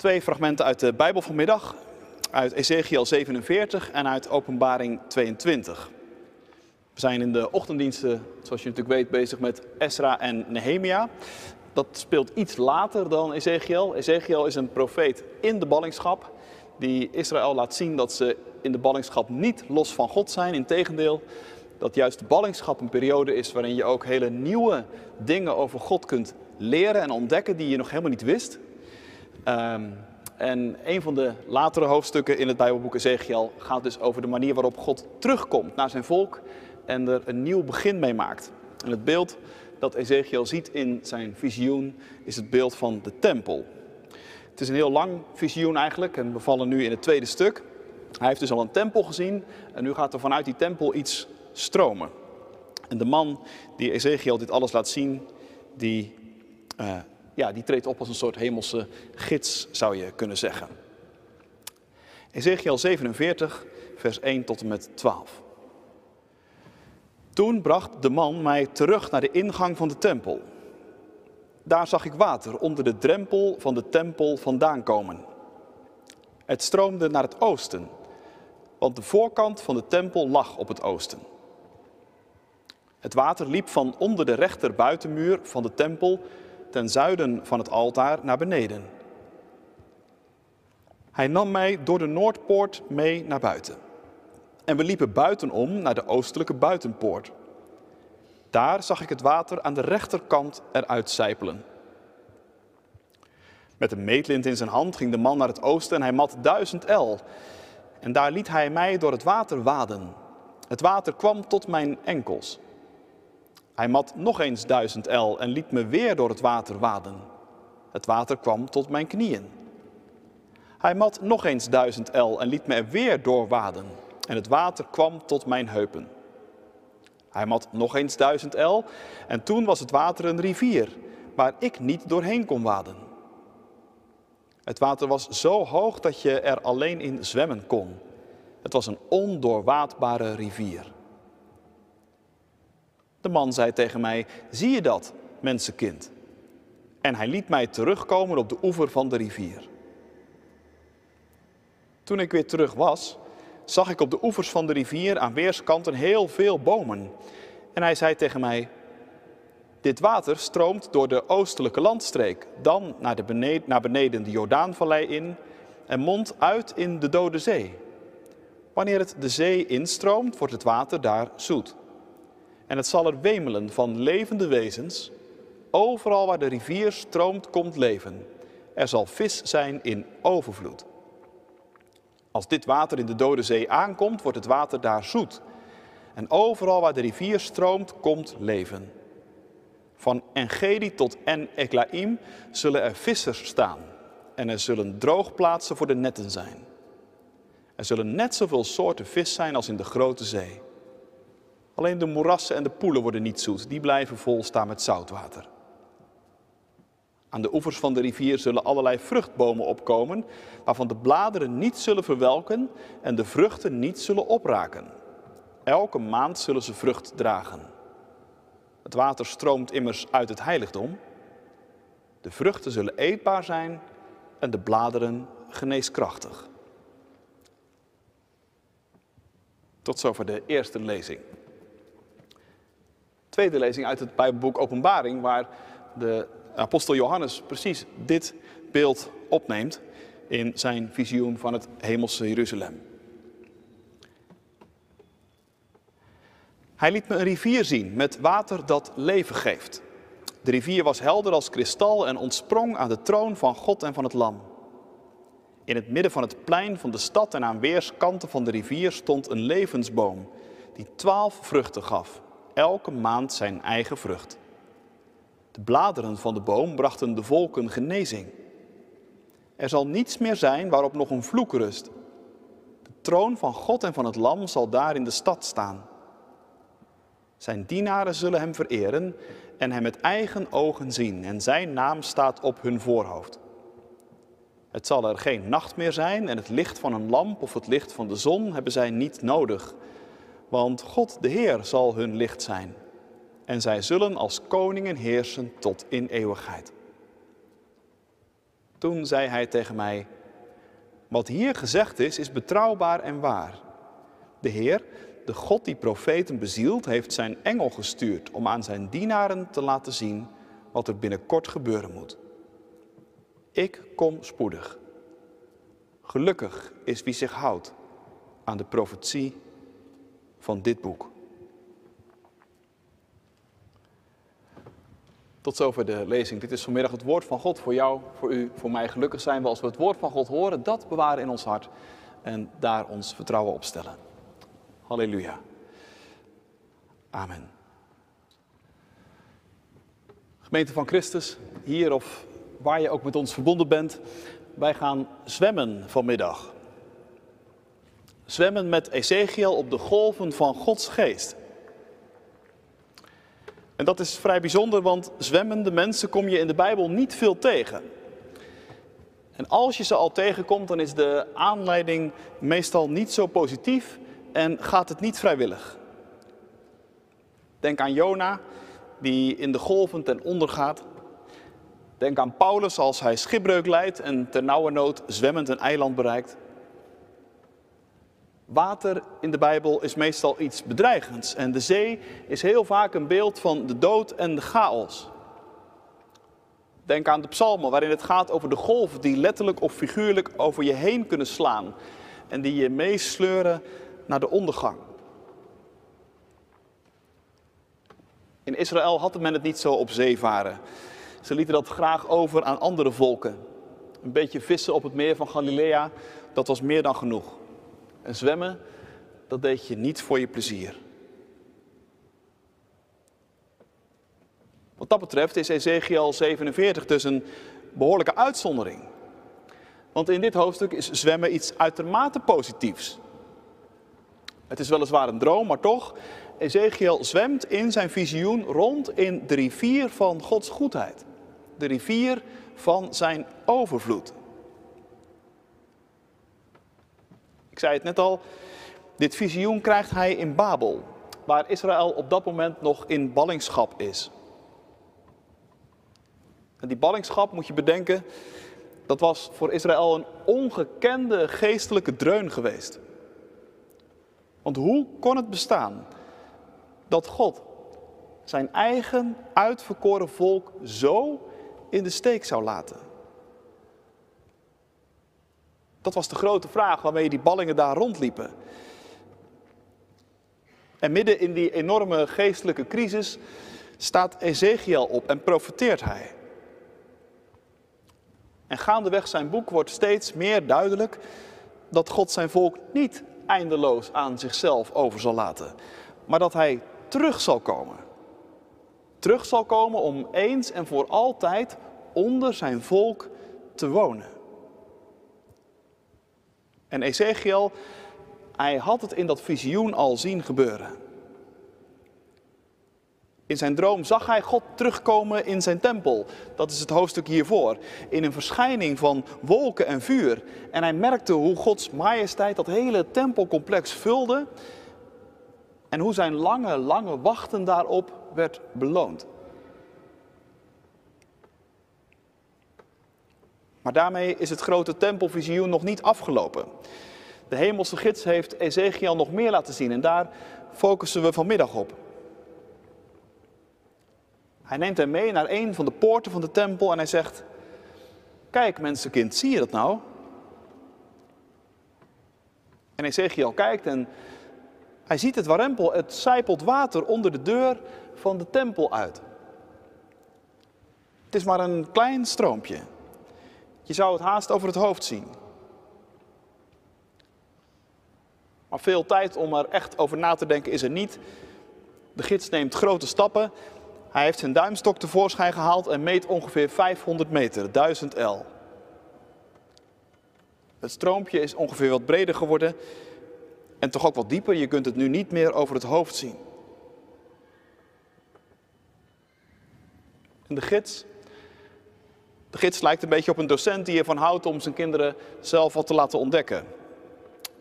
Twee fragmenten uit de Bijbel vanmiddag, uit Ezekiel 47 en uit Openbaring 22. We zijn in de ochtenddiensten, zoals je natuurlijk weet, bezig met Esra en Nehemia. Dat speelt iets later dan Ezekiel. Ezekiel is een profeet in de ballingschap, die Israël laat zien dat ze in de ballingschap niet los van God zijn. Integendeel, dat juist de ballingschap een periode is waarin je ook hele nieuwe dingen over God kunt leren en ontdekken die je nog helemaal niet wist. Ehm, en een van de latere hoofdstukken in het Bijbelboek Ezekiel gaat dus over de manier waarop God terugkomt naar zijn volk en er een nieuw begin mee maakt. En het beeld dat Ezekiel ziet in zijn visioen is het beeld van de tempel. Het is een heel lang visioen eigenlijk en we vallen nu in het tweede stuk. Hij heeft dus al een tempel gezien en nu gaat er vanuit die tempel iets stromen. En de man die Ezekiel dit alles laat zien, die, uh, ja, die treedt op als een soort hemelse gids, zou je kunnen zeggen. Ezekiel 47, vers 1 tot en met 12. Toen bracht de man mij terug naar de ingang van de tempel. Daar zag ik water onder de drempel van de tempel vandaan komen. Het stroomde naar het oosten, want de voorkant van de tempel lag op het oosten. Het water liep van onder de rechter buitenmuur van de tempel ten zuiden van het altaar naar beneden. Hij nam mij door de Noordpoort mee naar buiten. En we liepen buitenom naar de oostelijke buitenpoort. Daar zag ik het water aan de rechterkant eruit sijpelen. Met een meetlint in zijn hand ging de man naar het oosten en hij mat duizend el. En daar liet hij mij door het water waden. Het water kwam tot mijn enkels. Hij mat nog eens duizend el en liet me weer door het water waden. Het water kwam tot mijn knieën. Hij mat nog eens duizend el en liet me er weer doorwaden. En het water kwam tot mijn heupen. Hij mat nog eens duizend el en toen was het water een rivier waar ik niet doorheen kon waden. Het water was zo hoog dat je er alleen in zwemmen kon. Het was een ondoorwaadbare rivier. De man zei tegen mij: Zie je dat, mensenkind? En hij liet mij terugkomen op de oever van de rivier. Toen ik weer terug was, zag ik op de oevers van de rivier aan weerskanten heel veel bomen. En hij zei tegen mij: Dit water stroomt door de oostelijke landstreek, dan naar, de beneden, naar beneden de Jordaanvallei in en mondt uit in de Dode Zee. Wanneer het de zee instroomt, wordt het water daar zoet. En het zal er wemelen van levende wezens. Overal waar de rivier stroomt, komt leven. Er zal vis zijn in overvloed. Als dit water in de Dode Zee aankomt, wordt het water daar zoet. En overal waar de rivier stroomt, komt leven. Van Engedi tot En-Eklaim zullen er vissers staan. En er zullen droogplaatsen voor de netten zijn. Er zullen net zoveel soorten vis zijn als in de grote zee. Alleen de moerassen en de poelen worden niet zoet, die blijven vol staan met zoutwater. Aan de oevers van de rivier zullen allerlei vruchtbomen opkomen, waarvan de bladeren niet zullen verwelken en de vruchten niet zullen opraken. Elke maand zullen ze vrucht dragen. Het water stroomt immers uit het heiligdom. De vruchten zullen eetbaar zijn en de bladeren geneeskrachtig. Tot zover de eerste lezing. Tweede lezing uit het Bijbelboek Openbaring, waar de apostel Johannes precies dit beeld opneemt in zijn visioen van het hemelse Jeruzalem. Hij liet me een rivier zien met water dat leven geeft. De rivier was helder als kristal en ontsprong aan de troon van God en van het Lam. In het midden van het plein van de stad en aan weerskanten van de rivier stond een levensboom die twaalf vruchten gaf, elke maand zijn eigen vrucht. De bladeren van de boom brachten de volken genezing. Er zal niets meer zijn waarop nog een vloek rust. De troon van God en van het Lam zal daar in de stad staan. Zijn dienaren zullen hem vereren en hem met eigen ogen zien, en zijn naam staat op hun voorhoofd. Het zal er geen nacht meer zijn en het licht van een lamp of het licht van de zon hebben zij niet nodig, want God de Heer zal hun licht zijn en zij zullen als koningen heersen tot in eeuwigheid. Toen zei hij tegen mij: Wat hier gezegd is, is betrouwbaar en waar. De Heer, de God die profeten bezielt, heeft zijn engel gestuurd om aan zijn dienaren te laten zien wat er binnenkort gebeuren moet. Ik kom spoedig. Gelukkig is wie zich houdt aan de profetie van dit boek. Tot zover de lezing. Dit is vanmiddag het woord van God voor jou, voor u, voor mij. Gelukkig zijn we als we het woord van God horen, dat bewaren in ons hart en daar ons vertrouwen op stellen. Halleluja. Amen. Gemeente van Christus, hier of waar je ook met ons verbonden bent, wij gaan zwemmen vanmiddag. Zwemmen met Ezekiel op de golven van Gods geest. En dat is vrij bijzonder, want zwemmende mensen kom je in de Bijbel niet veel tegen. En als je ze al tegenkomt, dan is de aanleiding meestal niet zo positief en gaat het niet vrijwillig. Denk aan Jona, die in de golven ten onder gaat. Denk aan Paulus als hij schipbreuk leidt en ter nauwe nood zwemmend een eiland bereikt. Water in de Bijbel is meestal iets bedreigends en de zee is heel vaak een beeld van de dood en de chaos. Denk aan de psalmen waarin het gaat over de golven die letterlijk of figuurlijk over je heen kunnen slaan en die je meesleuren naar de ondergang. In Israël had men het niet zo op zee varen. Ze lieten dat graag over aan andere volken. Een beetje vissen op het meer van Galilea, dat was meer dan genoeg. En zwemmen, dat deed je niet voor je plezier. Wat dat betreft is Ezekiel 47 dus een behoorlijke uitzondering. Want in dit hoofdstuk is zwemmen iets uitermate positiefs. Het is weliswaar een droom, maar toch, Ezekiel zwemt in zijn visioen rond in de rivier van Gods goedheid. De rivier van zijn overvloed. Ik zei het net al, dit visioen krijgt hij in Babel, waar Israël op dat moment nog in ballingschap is. En die ballingschap, moet je bedenken, dat was voor Israël een ongekende geestelijke dreun geweest. Want hoe kon het bestaan dat God zijn eigen uitverkoren volk zo in de steek zou laten? Dat was de grote vraag waarmee die ballingen daar rondliepen. En midden in die enorme geestelijke crisis staat Ezekiel op en profeteert hij. En gaandeweg zijn boek wordt steeds meer duidelijk dat God zijn volk niet eindeloos aan zichzelf over zal laten, maar dat hij terug zal komen. Terug zal komen om eens en voor altijd onder zijn volk te wonen. En Ezekiel, hij had het in dat visioen al zien gebeuren. In zijn droom zag hij God terugkomen in zijn tempel. Dat is het hoofdstuk hiervoor. In een verschijning van wolken en vuur. En hij merkte hoe Gods majesteit dat hele tempelcomplex vulde. En hoe zijn lange, lange wachten daarop werd beloond. Maar daarmee is het grote tempelvisioen nog niet afgelopen. De hemelse gids heeft Ezekiel nog meer laten zien en daar focussen we vanmiddag op. Hij neemt hem mee naar een van de poorten van de tempel en hij zegt: Kijk, mensenkind, zie je dat nou? En Ezekiel kijkt en hij ziet het warempel, het zijpelt water onder de deur van de tempel uit. Het is maar een klein stroompje. Je zou het haast over het hoofd zien. Maar veel tijd om er echt over na te denken is er niet. De gids neemt grote stappen hij heeft zijn duimstok tevoorschijn gehaald en meet ongeveer 500 meter, 1000 L. Het stroompje is ongeveer wat breder geworden en toch ook wat dieper. Je kunt het nu niet meer over het hoofd zien. En de gids, de gids lijkt een beetje op een docent die ervan houdt om zijn kinderen zelf wat te laten ontdekken.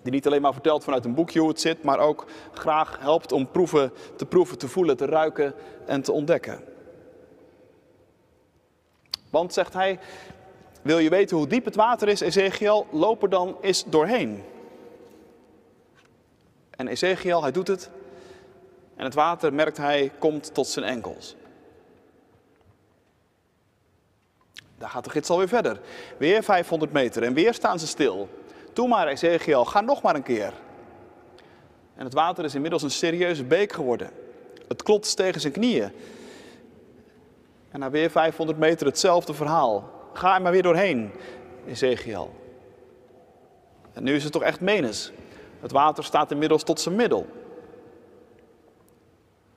Die niet alleen maar vertelt vanuit een boekje hoe het zit, maar ook graag helpt om proeven, te proeven, te voelen, te ruiken en te ontdekken. Want, zegt hij, Wil je weten hoe diep het water is, Ezekiel? Loop er dan eens doorheen. En Ezekiel, hij doet het. En het water, merkt hij, komt tot zijn enkels. Daar gaat de gids alweer verder. Weer 500 meter en weer staan ze stil. Toen maar, Ezekiel, ga nog maar een keer. En het water is inmiddels een serieuze beek geworden. Het klopt tegen zijn knieën. En na weer 500 meter hetzelfde verhaal. Ga er maar weer doorheen, Ezekiel. En nu is het toch echt menens. Het water staat inmiddels tot zijn middel.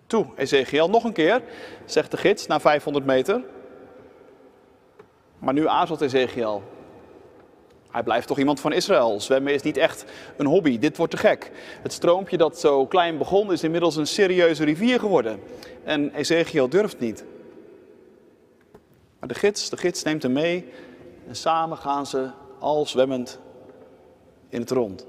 Toe, Ezekiel, nog een keer, zegt de gids na 500 meter. Maar nu aarzelt Ezekiel. Hij blijft toch iemand van Israël. Zwemmen is niet echt een hobby. Dit wordt te gek. Het stroompje dat zo klein begon is inmiddels een serieuze rivier geworden. En Ezekiel durft niet. Maar de gids, de gids neemt hem mee en samen gaan ze al zwemmend in het rond.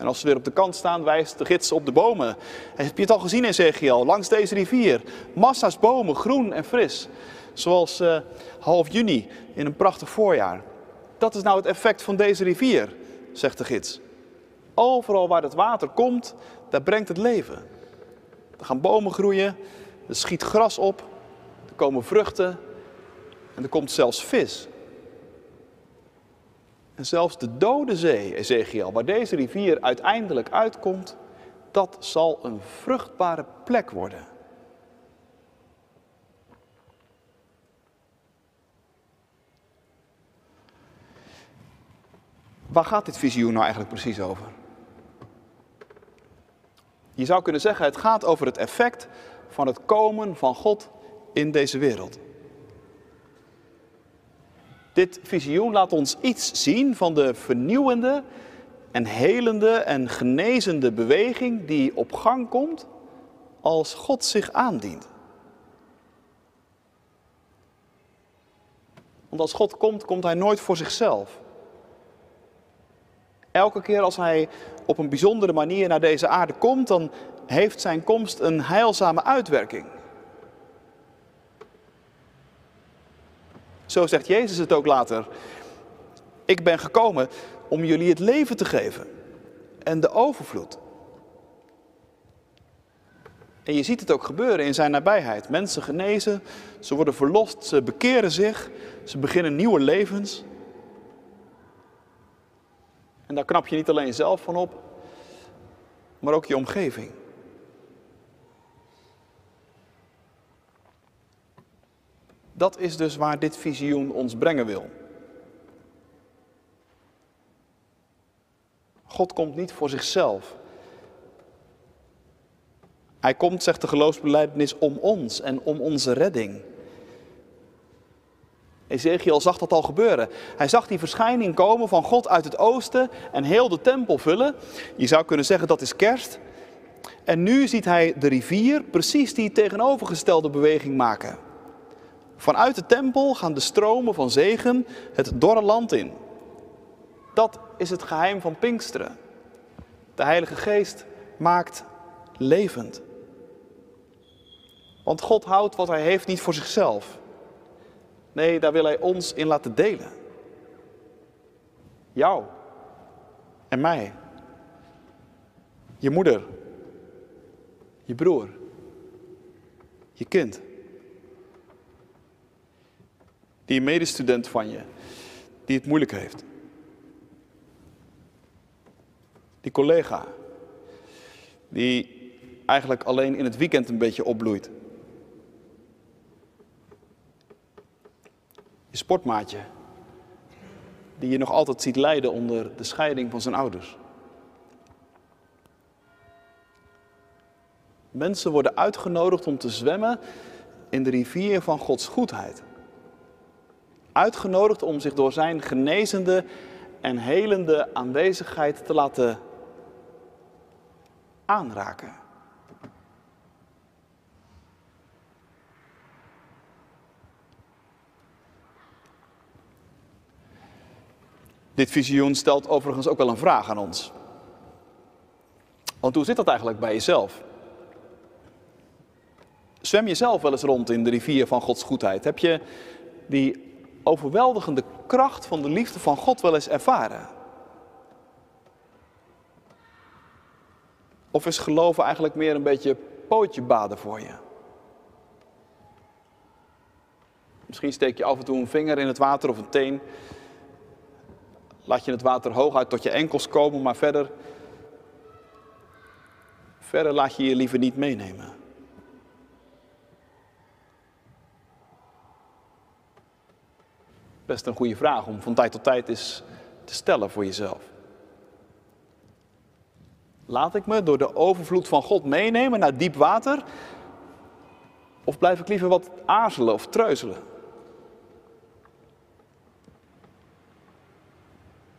En als ze weer op de kant staan, wijst de gids op de bomen. Heb je het al gezien in Ezekiel? Langs deze rivier. Massa's bomen, groen en fris. Zoals uh, half juni in een prachtig voorjaar. Dat is nou het effect van deze rivier, zegt de gids. Overal waar het water komt, daar brengt het leven. Er gaan bomen groeien, er schiet gras op, er komen vruchten en er komt zelfs vis. En zelfs de dode zee, Ezekiel, waar deze rivier uiteindelijk uitkomt, dat zal een vruchtbare plek worden. Waar gaat dit visioen nou eigenlijk precies over? Je zou kunnen zeggen, het gaat over het effect van het komen van God in deze wereld. Dit visioen laat ons iets zien van de vernieuwende en helende en genezende beweging die op gang komt als God zich aandient. Want als God komt, komt Hij nooit voor zichzelf. Elke keer als Hij op een bijzondere manier naar deze aarde komt, dan heeft Zijn komst een heilzame uitwerking. Zo zegt Jezus het ook later. Ik ben gekomen om jullie het leven te geven en de overvloed. En je ziet het ook gebeuren in zijn nabijheid. Mensen genezen, ze worden verlost, ze bekeren zich, ze beginnen nieuwe levens. En daar knap je niet alleen zelf van op, maar ook je omgeving. Dat is dus waar dit visioen ons brengen wil. God komt niet voor zichzelf. Hij komt, zegt de geloofsbelijdenis, om ons en om onze redding. Ezekiel zag dat al gebeuren. Hij zag die verschijning komen van God uit het oosten en heel de tempel vullen. Je zou kunnen zeggen dat is kerst. En nu ziet hij de rivier precies die tegenovergestelde beweging maken. Vanuit de tempel gaan de stromen van zegen het dorre land in. Dat is het geheim van Pinksteren. De Heilige Geest maakt levend. Want God houdt wat Hij heeft niet voor zichzelf. Nee, daar wil Hij ons in laten delen. Jou en mij. Je moeder. Je broer. Je kind. Die medestudent van je, die het moeilijk heeft. Die collega, die eigenlijk alleen in het weekend een beetje opbloeit. Je sportmaatje, die je nog altijd ziet lijden onder de scheiding van zijn ouders. Mensen worden uitgenodigd om te zwemmen in de rivier van Gods goedheid uitgenodigd om zich door zijn genezende en helende aanwezigheid te laten aanraken. Dit visioen stelt overigens ook wel een vraag aan ons. Want hoe zit dat eigenlijk bij jezelf? Zwem je zelf wel eens rond in de rivier van Gods goedheid? Heb je die overweldigende kracht van de liefde van God wel eens ervaren? Of is geloven eigenlijk meer een beetje pootje baden voor je? Misschien steek je af en toe een vinger in het water of een teen. Laat je het water hooguit tot je enkels komen, maar verder, verder laat je je liever niet meenemen. Best een goede vraag om van tijd tot tijd eens te stellen voor jezelf. Laat ik me door de overvloed van God meenemen naar diep water? Of blijf ik liever wat aarzelen of treuzelen?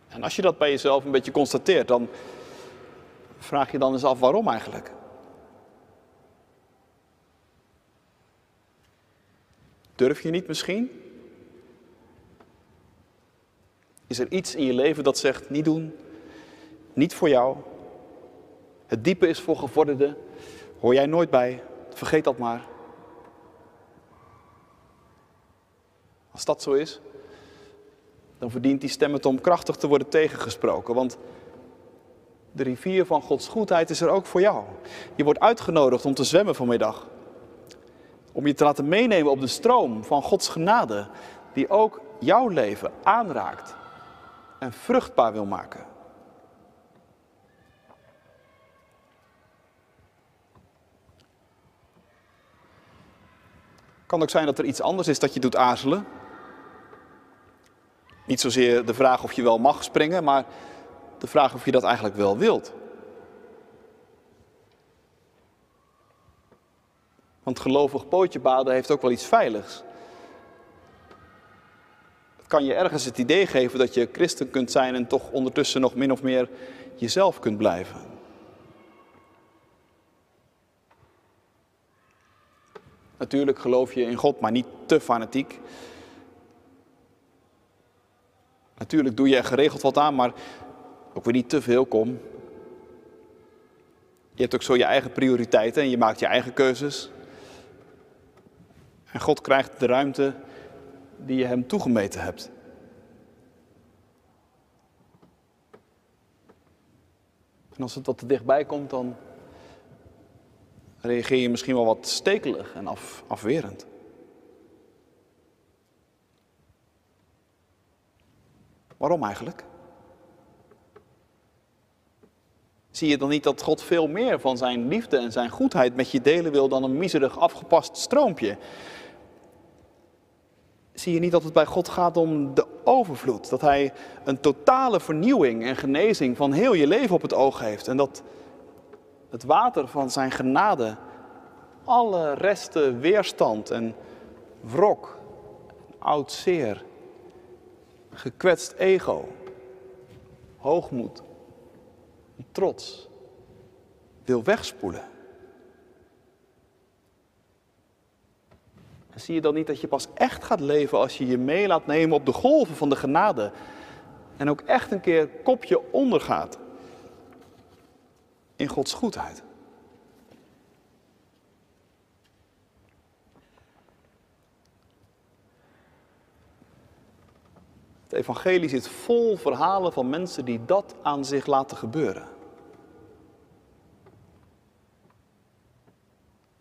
En als je dat bij jezelf een beetje constateert, dan vraag je dan eens af waarom eigenlijk. Durf je niet misschien? Is er iets in je leven dat zegt niet doen, niet voor jou? Het diepe is voor gevorderden, hoor jij nooit bij, vergeet dat maar. Als dat zo is, dan verdient die stem het om krachtig te worden tegengesproken. Want de rivier van Gods goedheid is er ook voor jou. Je wordt uitgenodigd om te zwemmen vanmiddag. Om je te laten meenemen op de stroom van Gods genade, die ook jouw leven aanraakt en vruchtbaar wil maken. Kan ook zijn dat er iets anders is dat je doet aarzelen. Niet zozeer de vraag of je wel mag springen, maar de vraag of je dat eigenlijk wel wilt. Want gelovig pootje baden heeft ook wel iets veiligs. Kan je ergens het idee geven dat je christen kunt zijn en toch ondertussen nog min of meer jezelf kunt blijven. Natuurlijk geloof je in God, maar niet te fanatiek. Natuurlijk doe je er geregeld wat aan, maar ook weer niet te veel, kom. Je hebt ook zo je eigen prioriteiten en je maakt je eigen keuzes. En God krijgt de ruimte die je hem toegemeten hebt. En als het wat te dichtbij komt, dan reageer je misschien wel wat stekelig en af, afwerend. Waarom eigenlijk? Zie je dan niet dat God veel meer van zijn liefde en zijn goedheid met je delen wil dan een miserig afgepast stroompje? Zie je niet dat het bij God gaat om de overvloed? Dat Hij een totale vernieuwing en genezing van heel je leven op het oog heeft. En dat het water van zijn genade alle resten weerstand en wrok, oud zeer, gekwetst ego, hoogmoed, trots wil wegspoelen. Zie je dan niet dat je pas echt gaat leven als je je mee laat nemen op de golven van de genade en ook echt een keer kopje ondergaat in Gods goedheid? Het evangelie zit vol verhalen van mensen die dat aan zich laten gebeuren.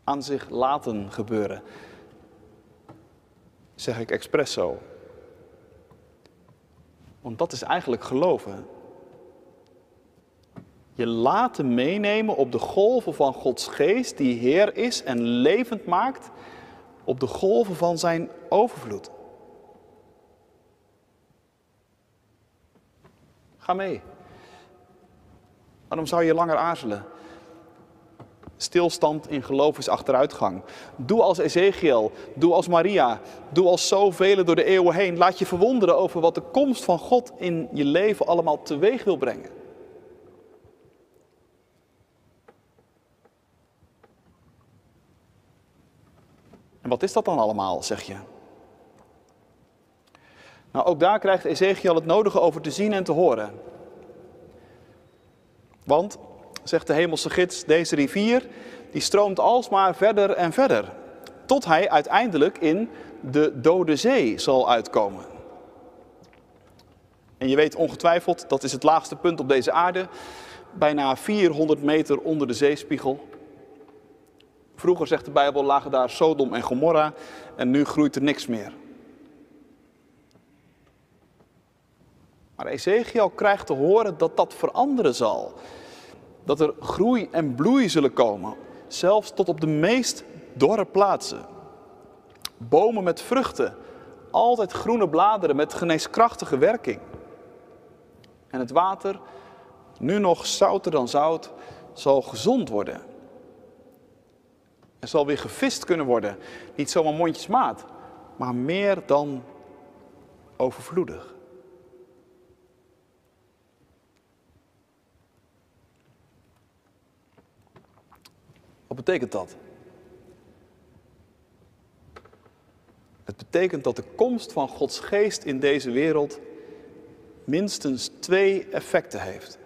Aan zich laten gebeuren. Zeg ik expres zo. Want dat is eigenlijk geloven. Je laten meenemen op de golven van Gods geest, die Heer is en levend maakt, op de golven van zijn overvloed. Ga mee. Waarom zou je langer aarzelen? Stilstand in geloof is achteruitgang. Doe als Ezekiel, doe als Maria, doe als zoveel door de eeuwen heen. Laat je verwonderen over wat de komst van God in je leven allemaal teweeg wil brengen. En wat is dat dan allemaal, zeg je? Nou, ook daar krijgt Ezekiel het nodige over te zien en te horen. Want, zegt de hemelse gids, deze rivier die stroomt alsmaar verder en verder. tot hij uiteindelijk in de Dode Zee zal uitkomen. En je weet ongetwijfeld, dat is het laagste punt op deze aarde, bijna 400 meter onder de zeespiegel. Vroeger, zegt de Bijbel, lagen daar Sodom en Gomorra en nu groeit er niks meer. Maar Ezekiel krijgt te horen dat dat veranderen zal. Dat er groei en bloei zullen komen, zelfs tot op de meest dorre plaatsen. Bomen met vruchten, altijd groene bladeren met geneeskrachtige werking. En het water, nu nog zouter dan zout, zal gezond worden. Er zal weer gevist kunnen worden. Niet zomaar mondjesmaat, maar meer dan overvloedig. Wat betekent dat? Het betekent dat de komst van Gods geest in deze wereld minstens twee effecten heeft.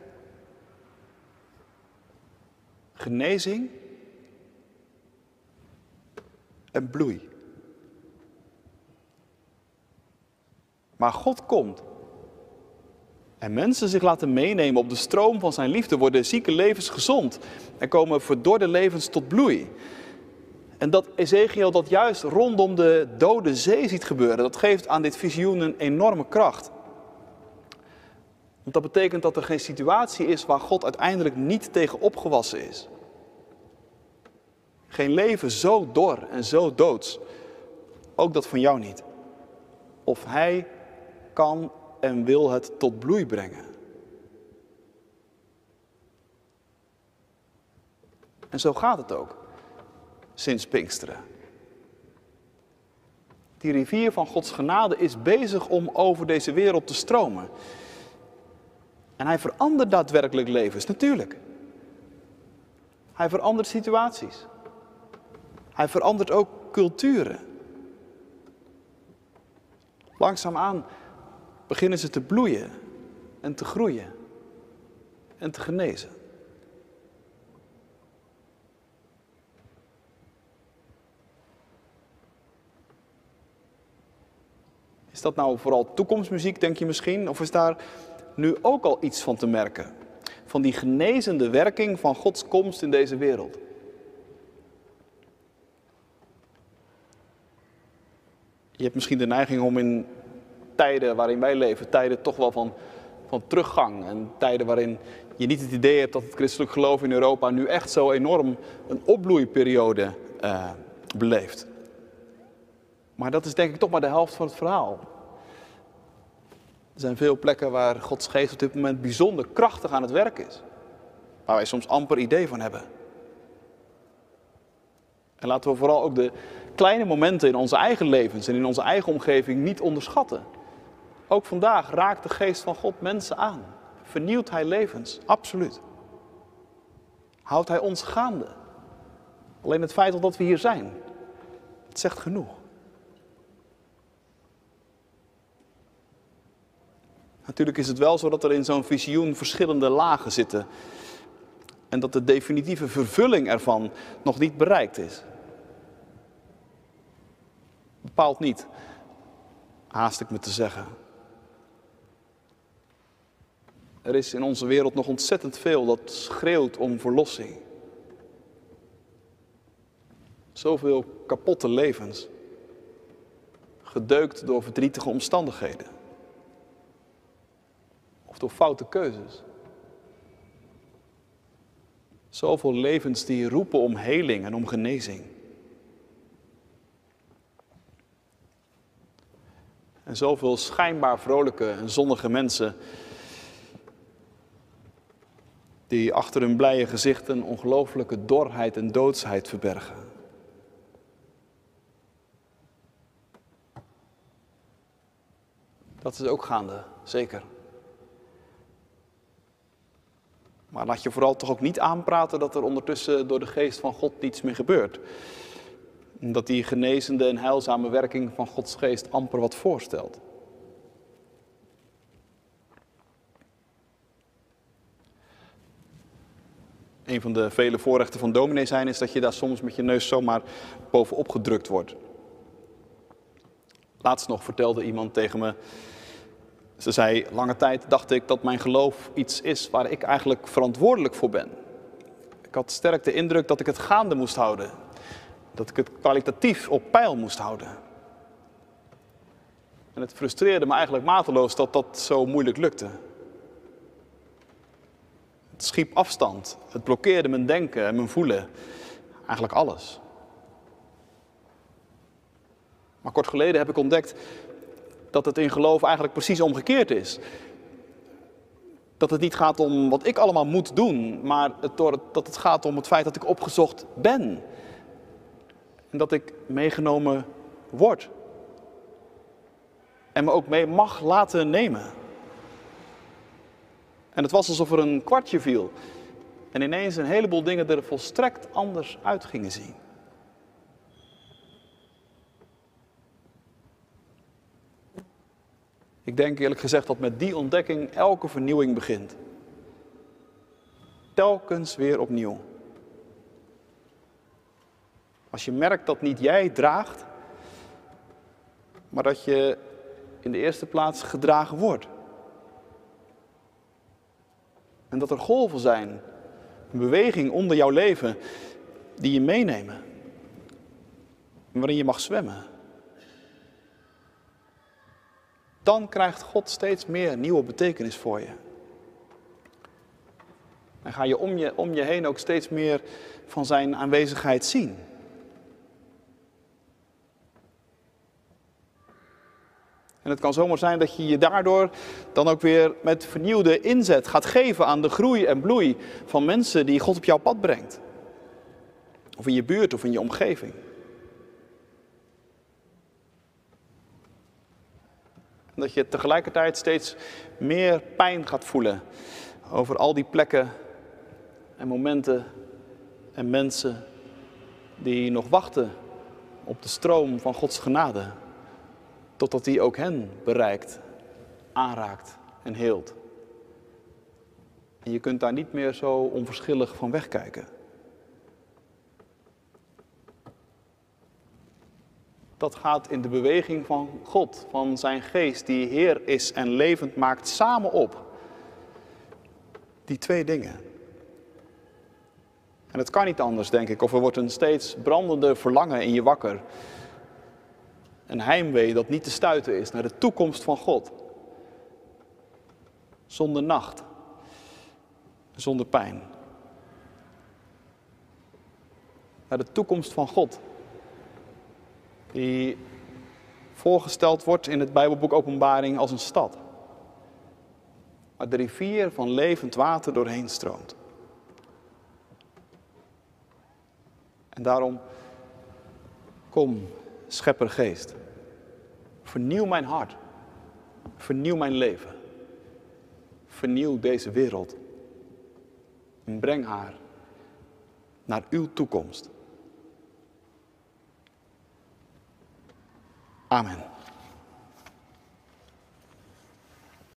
Genezing en bloei. Maar God komt. En mensen zich laten meenemen op de stroom van zijn liefde, worden zieke levens gezond en komen verdorde levens tot bloei. En dat Ezekiel dat juist rondom de dode zee ziet gebeuren, dat geeft aan dit visioen een enorme kracht. Want dat betekent dat er geen situatie is waar God uiteindelijk niet tegen opgewassen is. Geen leven zo dor en zo doods. Ook dat van jou niet. Of Hij kan en wil het tot bloei brengen. En zo gaat het ook sinds Pinksteren. Die rivier van Gods genade is bezig om over deze wereld te stromen. En hij verandert daadwerkelijk levens, natuurlijk. Hij verandert situaties. Hij verandert ook culturen. Langzaamaan beginnen ze te bloeien en te groeien en te genezen. Is dat nou vooral toekomstmuziek, denk je misschien? Of is daar nu ook al iets van te merken? Van die genezende werking van Gods komst in deze wereld. Je hebt misschien de neiging om in tijden waarin wij leven, tijden toch wel van, van teruggang. En tijden waarin je niet het idee hebt dat het christelijk geloof in Europa nu echt zo enorm een opbloeiperiode uh, beleeft. Maar dat is denk ik toch maar de helft van het verhaal. Er zijn veel plekken waar Gods geest op dit moment bijzonder krachtig aan het werk is. Waar wij soms amper idee van hebben. En laten we vooral ook de kleine momenten in onze eigen levens en in onze eigen omgeving niet onderschatten. Ook vandaag raakt de geest van God mensen aan. Vernieuwt hij levens, absoluut. Houdt hij ons gaande. Alleen het feit dat we hier zijn, zegt genoeg. Natuurlijk is het wel zo dat er in zo'n visioen verschillende lagen zitten. En dat de definitieve vervulling ervan nog niet bereikt is. Bepaald niet, haast ik me te zeggen. Er is in onze wereld nog ontzettend veel dat schreeuwt om verlossing. Zoveel kapotte levens, gedeukt door verdrietige omstandigheden of door foute keuzes. Zoveel levens die roepen om heling en om genezing. En zoveel schijnbaar vrolijke en zonnige mensen die achter hun blije gezichten ongelooflijke dorheid en doodsheid verbergen. Dat is ook gaande, zeker. Maar laat je vooral toch ook niet aanpraten dat er ondertussen door de geest van God niets meer gebeurt. Dat die genezende en heilzame werking van Gods geest amper wat voorstelt. Een van de vele voorrechten van dominee zijn is dat je daar soms met je neus zomaar bovenop gedrukt wordt. Laatst nog vertelde iemand tegen me, ze zei, lange tijd dacht ik dat mijn geloof iets is waar ik eigenlijk verantwoordelijk voor ben. Ik had sterk de indruk dat ik het gaande moest houden. Dat ik het kwalitatief op peil moest houden. En het frustreerde me eigenlijk mateloos dat dat zo moeilijk lukte. Het schiep afstand. Het blokkeerde mijn denken en mijn voelen. Eigenlijk alles. Maar kort geleden heb ik ontdekt dat het in geloof eigenlijk precies omgekeerd is. Dat het niet gaat om wat ik allemaal moet doen, maar het, dat het gaat om het feit dat ik opgezocht ben. En dat ik meegenomen word. En me ook mee mag laten nemen. En het was alsof er een kwartje viel. En ineens een heleboel dingen er volstrekt anders uit gingen zien. Ik denk eerlijk gezegd dat met die ontdekking elke vernieuwing begint. Telkens weer opnieuw. Als je merkt dat niet jij draagt, maar dat je in de eerste plaats gedragen wordt. En dat er golven zijn, een beweging onder jouw leven die je meenemen. Waarin je mag zwemmen. Dan krijgt God steeds meer nieuwe betekenis voor je. En ga je om je, om je heen ook steeds meer van zijn aanwezigheid zien. En het kan zomaar zijn dat je je daardoor dan ook weer met vernieuwde inzet gaat geven aan de groei en bloei van mensen die God op jouw pad brengt. Of in je buurt of in je omgeving. Dat je tegelijkertijd steeds meer pijn gaat voelen over al die plekken en momenten en mensen die nog wachten op de stroom van Gods genade totdat hij ook hen bereikt, aanraakt en heelt. En je kunt daar niet meer zo onverschillig van wegkijken. Dat gaat in de beweging van God, van zijn geest, die Heer is en levend maakt, samen op. Die twee dingen. En het kan niet anders, denk ik, of er wordt een steeds brandende verlangen in je wakker een heimwee dat niet te stuiten is naar de toekomst van God. Zonder nacht, zonder pijn. Naar de toekomst van God, die voorgesteld wordt in het Bijbelboek Openbaring als een stad. Waar de rivier van levend water doorheen stroomt. En daarom, kom, scheppergeest. Vernieuw mijn hart. Vernieuw mijn leven. Vernieuw deze wereld. En breng haar naar uw toekomst. Amen.